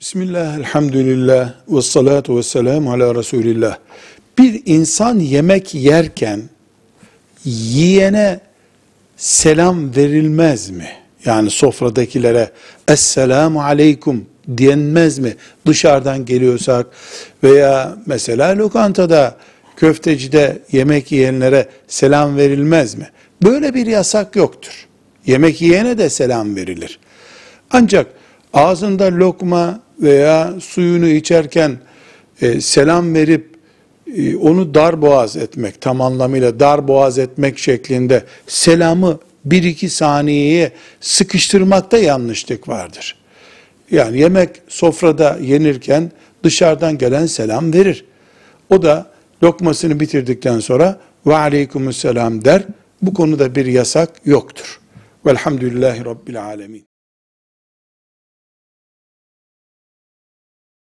Bismillah, elhamdülillah, ve salatu ve selamu ala Resulillah. Bir insan yemek yerken, yiyene selam verilmez mi? Yani sofradakilere, Esselamu aleyküm denmez mi? Dışarıdan geliyorsak veya mesela lokantada, köftecide yemek yiyenlere selam verilmez mi? Böyle bir yasak yoktur. Yemek yiyene de selam verilir. Ancak ağzında lokma veya suyunu içerken e, selam verip e, onu dar boğaz etmek, tam anlamıyla dar boğaz etmek şeklinde selamı bir iki saniyeye sıkıştırmakta yanlışlık vardır. Yani yemek sofrada yenirken dışarıdan gelen selam verir. O da lokmasını bitirdikten sonra ve aleykümselam der. Bu konuda bir yasak yoktur. Velhamdülillahi Rabbil alemin.